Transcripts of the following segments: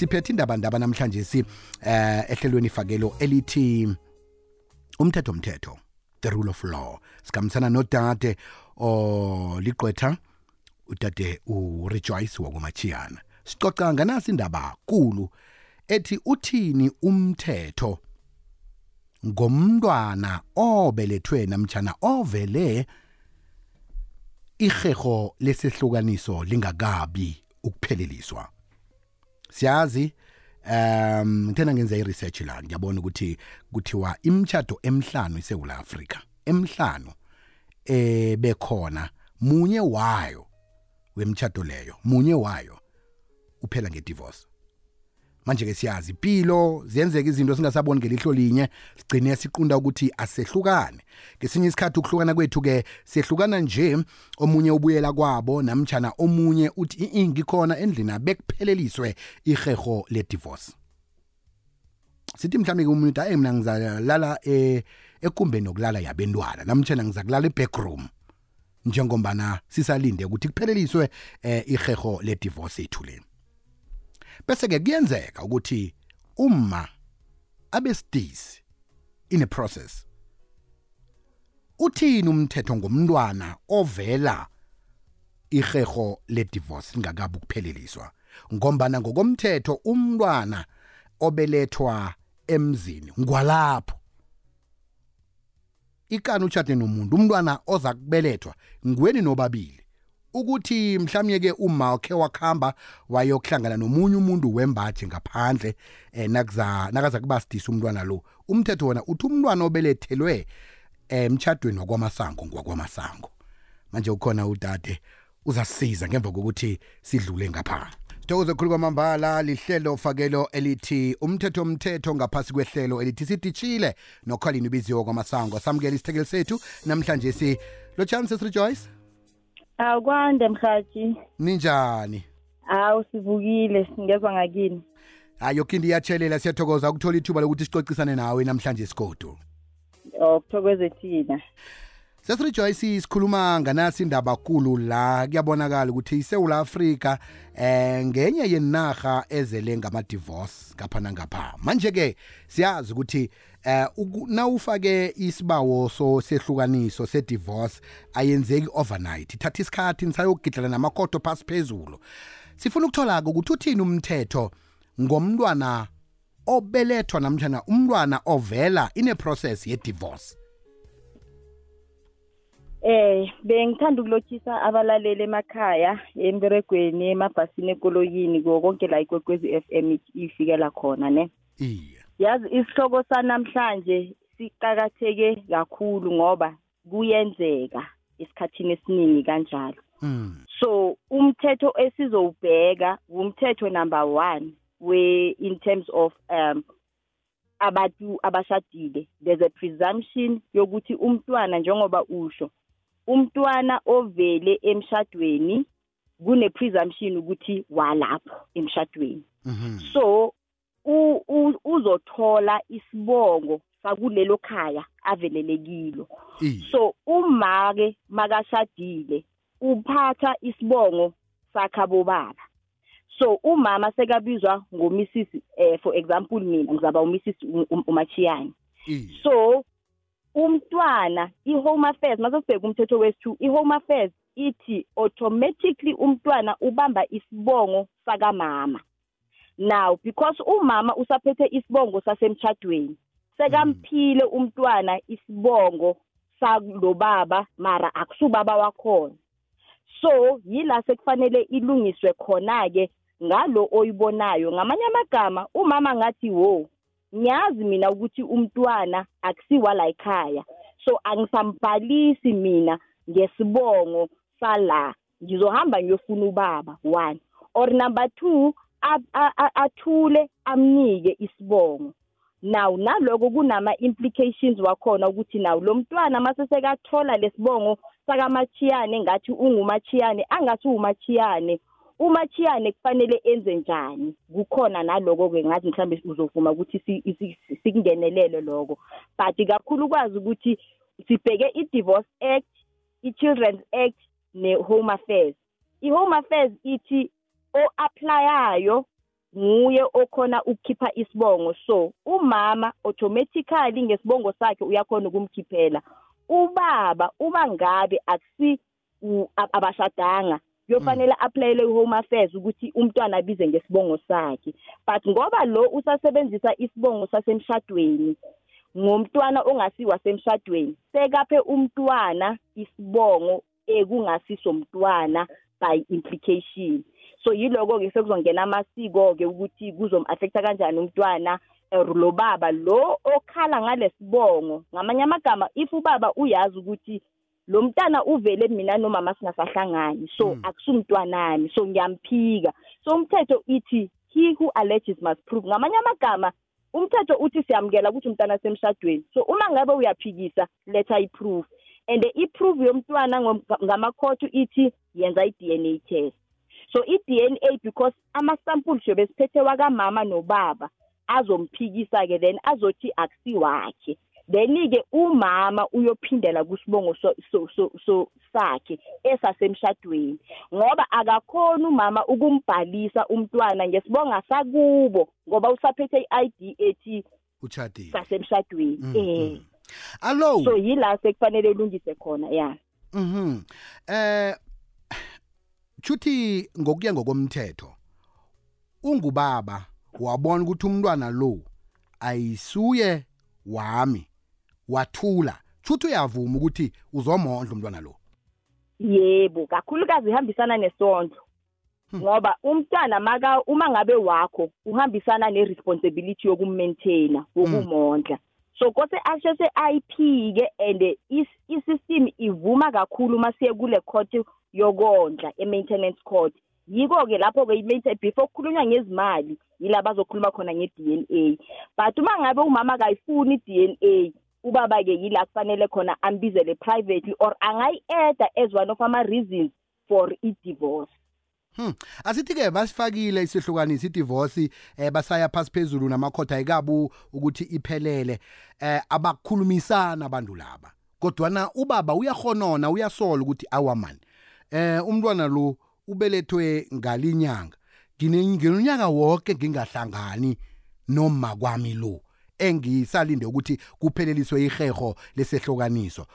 siphethe indaba ndaba namhlanje si eh ehlelweni ifakelo elithi umthetho umthetho the rule of law. Sikamsana nodade o liqwetha udade urejoice wakumachiyana sicoca nganasi indaba kulu ethi uthini umthetho ngomntwana obelethwe namtjana ovele iheho lesehlukaniso lingakabi ukupheleliswa siyazi um ngithena ngenza i-research la ngiyabona ukuthi kuthiwa imitshato emhlanu eSouth Africa emhlanu eh bekhona munye wayo wemitshato leyo munye wayo uphela ngedivorce. Manje ke siyazi impilo ziyenzeka izinto singasaboni ngelihlo linye sigcine siqunda ukuthi asehlukane. Ngesinye isikhathi ukuhlukana kwethu ke sehlukana nje omunye ubuyela kwabo namtjana omunye uthi ingikhona endlini abekupheleliswe iheho le divorce sithi mhlawumbe ke umuntu ayi mina ngizalala eh ekumbeni yokulala yabentwana namtjana ngizakulala ebackroom njengombana sisalinde ukuthi kupheleliswe eh iheho le divorce ethu leni bese ke kuyenzeka ukuthi uma abesidisi in a process. Uthini umthetho ngomntwana ovela iheho le divorce lingakabi ukupheleliswa ngombana ngokomthetho umntwana obelethwa emzini ngwalapho. Ikani utshade nomuntu umntwana oza kubelethwa ngweni nobabili. Ukuthi mhlawumnye ke uma wakhe wakhamba wayokuhlangana nomunye umuntu wembathi ngaphandle eh nakuza nakaza kuba sidisa umntwana lo umthetho wona uthi umntwana obelethelwe emchadweni wakwamasango ngwakwamasango manje ukhona udade uzasisiza ngemva kokuthi sidlule ngapha. Sithokoze khulu kwamambala lihlelo fakelo elithi umthetho umthetho ngaphasi kwehlelo elithi sidishile nokhalini ubiziwe kwamasango. Samukela isithekeli sethu namhlanje si lo chances rejoice Akwande mhathi. ninjani Hawu sivukile singezwa ngakini. hayi yokho into iyatshelela siyathokoza ukuthola ithuba lokuthi sicocisane nawe namhlanje isigodo Okuthokoze thina. sesirejoyce sikhuluma nganasi indaba kulu la kuyabonakala ukuthi iSouth Africa eh ngenye yenarha ezele ngama-divorce ngapha nangapha manje-ke siyazi ukuthi eh nawufake isibawo so sehlukaniso se-divorce ayenzeki overnight. Ithatha isikhathi nisayogidlela namakoto phasi phezulu. Sifuna ukuthola-ke ukuthi uthini umthetho ngomntwana obelethwa namtshana umntwana ovela ine-process ye-divorce? Eh bengithanda ukulochisa abalaleli emakhaya emberegweni emabhasini ekoloyini konke la ikwekwezi FM ifikela khona ne. iye. Yazi isihloko sanamhlanje siqhakatheke kakhulu ngoba kuyenzeka esikhathini esiningi kanjalo. mm. So umthetho esizowubheka umthetho number 1 we in terms of um abantu abashadile there's a presumption yokuthi umntwana njengoba usho umntwana ovele emshadweni kune presumption ukuthi walapho emshadweni Mhm. so u- u- uzothola isibongo sakulelo khaya avelelekilo so uma ke makashadile uphatha isibongo sakhabo baba so umama sekabizwa ngomrs eh, for example mina ngizaba umrs umachiyani iye so umntwana i-home affairs masesibheka umthetho wesi-two i-home affairs ithi automatically umntwana ubamba isibongo sakamama. Now because umama usaphethe isibongo sasemtshadweni sekamphile umntwana isibongo salo baba mara akusubaba wakhona. So yila sekufanele ilungiswe khona-ke ngalo oyibonayo. Ngamanye amagama umama ngathi wo ngiyazi mina ukuthi umntwana akusiwa la ekhaya. So angisambhalisi mina ngesibongo sala ngizohamba ngiyofuna ubaba one. Or number two athule amnike isibongo. Now naloko kunama implications wakhona ukuthi nawo lo mntwana mase sekathola lesibongo sakamachiyane ngathi ungumachiyane angasi umachiyane umachiyane kufanele enze njani? Kukhona naloko ke ngathi mhlambe uzovuma ukuthi si- si- sikungenelele lokho. But kakhulu kwazi ukuthi sibheke i-divorce act i-children's act ne-home affairs. I-home affairs ithi o-applyayo nguye okhona ukukhipha isibongo. So umama automatically ngesibongo sakhe uyakhona ukumkhiphela. Ubaba uba ngabe akusi abashadanga kuyofanele aplayele i-home affairs ukuthi umntwana abize ngesibongo sakhe. But ngoba lo usasebenzisa isibongo sasemshadweni ngomntwana ongasiwa semshadweni sekaphe umntwana isibongo ekungasiso mntwana by implication. So yiloko-ke sekuzongena amasiko-ke ukuthi kuzom-affecta kanjani umntwana or lo baba lo okhala ngalesibongo. Ngamanye amagama if ubaba uyazi ukuthi lo mntana uvele mina nomama singasahlangani so mm. akusumntwanami so ngiyamphika so umthetho ithi he who alleges must prove. Ngamanye amagama umthetho uthi siyamukela ukuthi umntana semshadweni so uma ngabe uyaphikisa letha i-proof and i-proof yomntwana ngamakhotho ithi yenza i-DNA test. So i-DNA because ama-samples yobe siphethe wakamama nobaba azomphikisa ke then azothi akusiwakhe. Then-ke umama uyophindela kusibongo so, so, so, so sakhe esasemshadweni ngoba akakhona umama ukumbhalisa umntwana ngesibonga sakubo ngoba usaphethe i-ID ethi uchadile sasemshadweni. Mm, eh. mm. allo so yila sekufanele ulungise khona ya. Mhm eh chuthi ngokuya ngokomthetho ungubaba wabona ukuthi umntwana lo ayisuye wami wathula. Chuthi uyavuma ukuthi uzomondla umntwana lo? Yebo kakhulukazi ihambisana nesondlo. Ngoba umntwana maka uma ngabe wakho uhambisana neresponsibility yokumaintaina wokumondla. So kose ashese ayiphike and is- isystem ivuma kakhulu masiye kule court yokondla e-maintenance court. Yiko-ke lapho-ke before kukhulunywa ngezimali yila bazokhuluma khona nge-DNA but uma ngabe umama akayifuni i-DNA ubaba-ke yila kufanele khona ambizele privately or angayi-eda as one of ama-reasons for i-divorce. Hmm. Asithi ke basifakile isihlukanisi idivorce eh basaya phasi phezulu namakhotha ayikabu ukuthi iphelele eh abakhulumisana abantu laba. Kodwana ubaba uyahonona uyasola ukuthi awaman. Eh umntwana lo ubelethwe ngalinyanga. Nginonyaka wonke ngingahlangani noma kwami lo. engisalinde ukuthi kupheleliswe iheho lesehlokaniso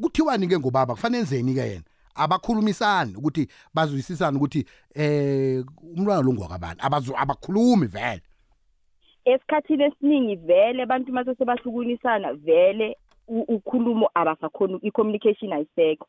kuthiwani ke ngobaba kufanele enzeni ke yena abakhulumisani ukuthi bazwisisane ukuthi eh umntwana lo ngwakabani abazu abakhulumi vele. Esikhathini esiningi vele abantu mase sebahlukunisana vele ukhulumo abasakhona i-communication ayisekho.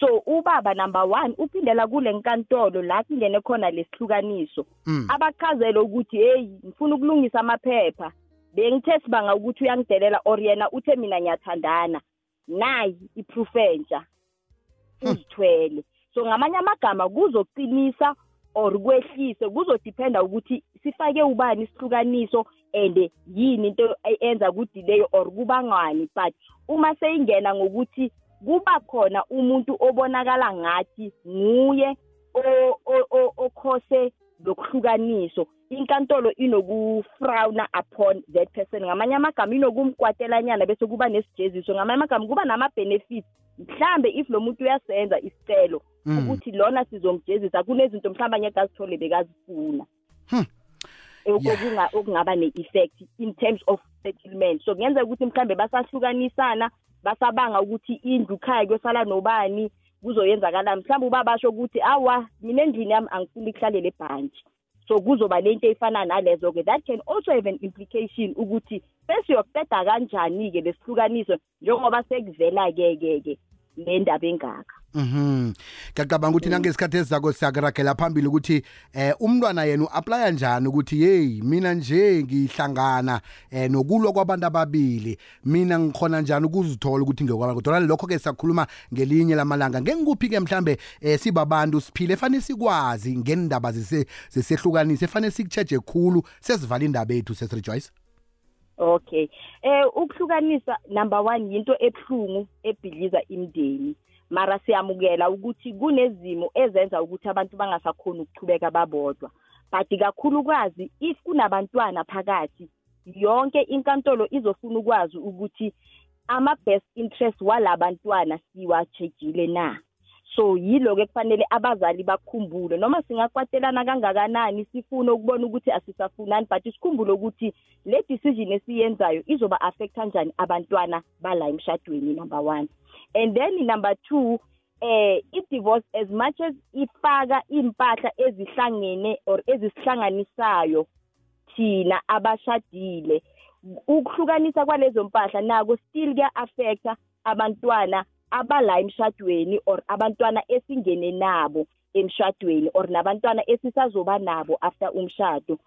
So ubaba number one uphindela kule nkantolo la kungene khona lesihlukaniso Mm. abachazele ukuthi hey ngifuna ukulungisa amaphepha. Bengithe sibanga ukuthi uyangidelela or yena uthe mina ngiyathandana. Nayi iproof entsha. Uzithwele so ngamanye amagama kuzoqinisa or kwehlise kuzodependa ukuthi sifake ubani isihlukaniso and yini into enza kudileyo or kubangani but uma seyingena ngokuthi kuba khona umuntu obonakala ngathi nguye okhose lokuhlukaniso inkantolo inokufrowna upon that person. Ngamanye amagama inokumkwatelanyana bese kuba nesijeziso ngamanye amagama kuba nama-benefits mhlambe if lo muntu uyasenza isicelo Mm. ukuthi lona sizomjezisa kunezinto mhlawumbe angeke azithole bekazifuna. Hmm. Okungaba ne-effect in terms of settlement. So kungenzeka ukuthi mhlambe basahlukanisana basabanga ukuthi indlu khaya kuyosala nobani kuzoyenzakalani mhlawumbe ubaba basho ukuthi awa mina endlini yami angifuni kuhlalele ebhantshi. So kuzoba lento eyifana nalezo-ke that can also have an implication ukuthi besiyoqeda kanjani-ke lesihlukaniso njengoba sekuvela-ke-ke-ke le ndaba engaka. Mhm. Ngiyacabanga ukuthi nangesikhathi esizako siyakuragela phambili ukuthi eh umntwana yena uapply kanjani ukuthi hey mina nje ngihlangana eh nokulwa kwabantu ababili mina ngikhona njani ukuzithola ukuthi ngiyokwabantu kodwa lokho ke siyakhuluma ngelinye lamalanga ngengikuphi ke mhlambe eh sibabantu siphile efanele sikwazi ngendaba zese zesehlukanise efanele sikucheje khulu sesivala indaba yethu sesirejoice Okay. Eh ukuhlukanisa number 1 yinto ebuhlungu ebhidliza imndeni. Mara siyamukela ukuthi kunezimo ezenza ukuthi abantu bangasakhona ukuchubeka babodwa. But kakhulukazi if kunabantwana phakathi yonke inkantolo izofuna ukwazi ukuthi ama best interest walabantwana siwachejile na. so yilo ke kufanele abazali bakhumbule noma singakwatelana kangakanani sifuna ukubona ukuthi asisafunani but sikhumbule ukuthi le decision esiyenzayo izoba affect kanjani abantwana bala emshadweni number 1 and then number 2 eh i-divorce as much as ifaka impahla ezihlangene or ezisihlanganisayo thina abashadile ukuhlukanisa kwalezo mpahla nako still kuya-affecta abantwana abala emshadweni or abantwana esingene nabo emshadweni or nabantwana esisazoba nabo after umshado.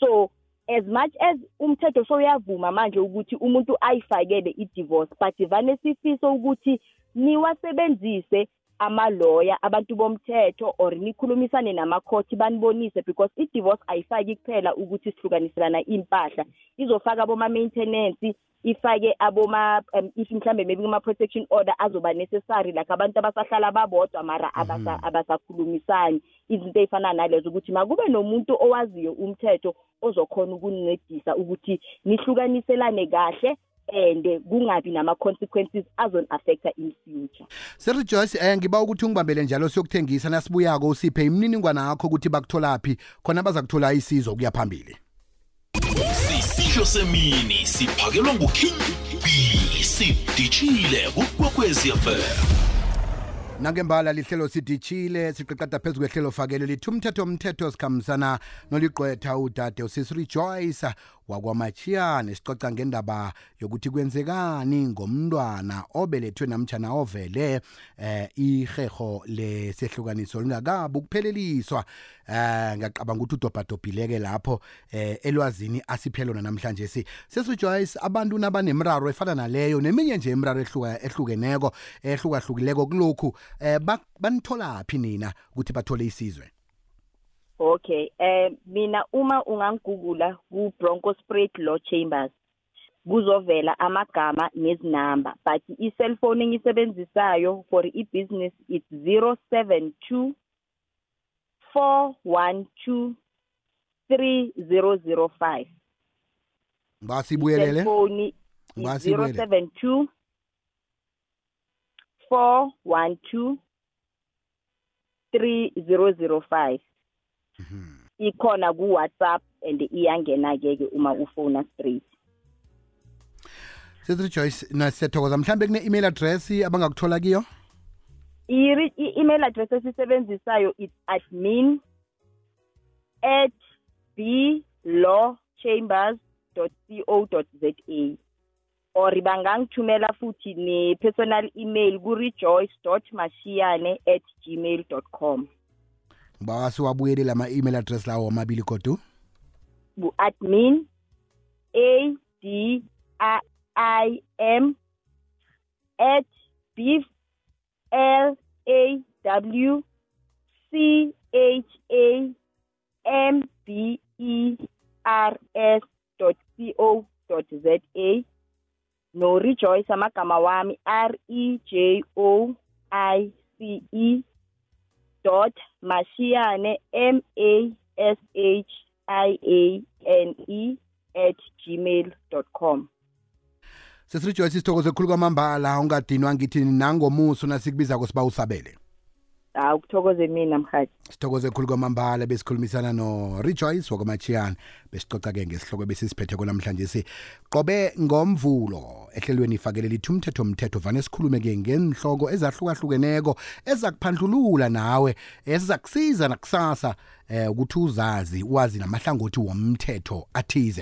So as much as umthetho soyavuma manje ukuthi umuntu ayifakele i-divorce but vane sifise ukuthi niwasebenzise amaloya abantu bomthetho or nikhulumisane namakhothi banibonise because i-divorce ayifaki kuphela ukuthi sihlukaniselana impahla. Izofaka aboma-maintenance ifake aboma um, if mhlambe maybe kuma-protection order azoba necessary like abantu abasahlala babodwa mara abasakhulumisani. Izinto ey'fana nalezo ukuthi makube nomuntu owaziyo umthetho ozokhona ukunincedisa ukuthi nihlukaniselane kahle and kungabi nama-consequences azon-affecta in future. Sir joyce um ngiba ukuthi ungibambele njalo siyokuthengisa nasibuyako usiphe imininingwana yakho ukuthi bakutholaphi khona baza kuthola isizo kuya phambili. Sisidlo semini siphakelwa nguking b sidishile kukwekwezfm nangembala lihlelo sidishile siqiqada phezu kwehlelo fakelo lithi umthetho mthetho sikhambisana noligqwetha udade usisiri joyce wakwamachiyane sicoca ngendaba yokuthi kwenzekani ngomntwana obelethwe namtshana ovele eh iheho lesehlukaniso lingakabi ukupheleliswa eh ngiyacabanga ukuthi udobhadobhileke lapho eh elwazini asiphelona namhlanje. Si sesijoyce abantu nabanemraro efana naleyo neminye nje imraro ehluka ehlukeneko ehlukahlukileko kulokhu eh banitholaphi nina ukuthi bathole isizwe? Okay, eh mina uma ungangigugula ku Bronchospread Law Chambers kuzovela amagama nezinamba but i-cellphone engisebenzisayo for i-business it's 072 412 3005 ngasibuyelele phone 072 412 3005 ikhona ku WhatsApp and iyangena ke ke uma ufona straight. Sithi Joyce na siyathokoza. Mhlambe kune email address abangakuthola kiyo? I-email address esisebenzisayo it's admin at blawchambers.co.za or bangangithumela futhi ne-personal email ku-rejoice.mashiyane at gmail com. Ngiba siwabuyelela lama email address lawo amabili kodwa bu-admin a d i m at beef l a w c h a m b e r s c co za no rejoice amagama wami r e j o i c e dot mashiyane m a s h i a n e at gmail dot com. Sesirijoyce sithokoze khulu kwamambala ungadinwa ngithi nangomuso nasikubizako siba usabele hawu kuthokoze mina mhathi sithokoze khulu kwamambala besikhulumisana no-rejoyce wakwamachiyana besicoca-ke ngesihloko besisiphethe namhlanje si qobe ngomvulo ehlelweni ifakele lithi umthetho mthetho vane sikhulume-ke ngenhloko ezahlukahlukeneko ezakuphandlulula nawe ezizakusiza nakusasa eh ukuthi uzazi wazi namahlangothi womthetho athize.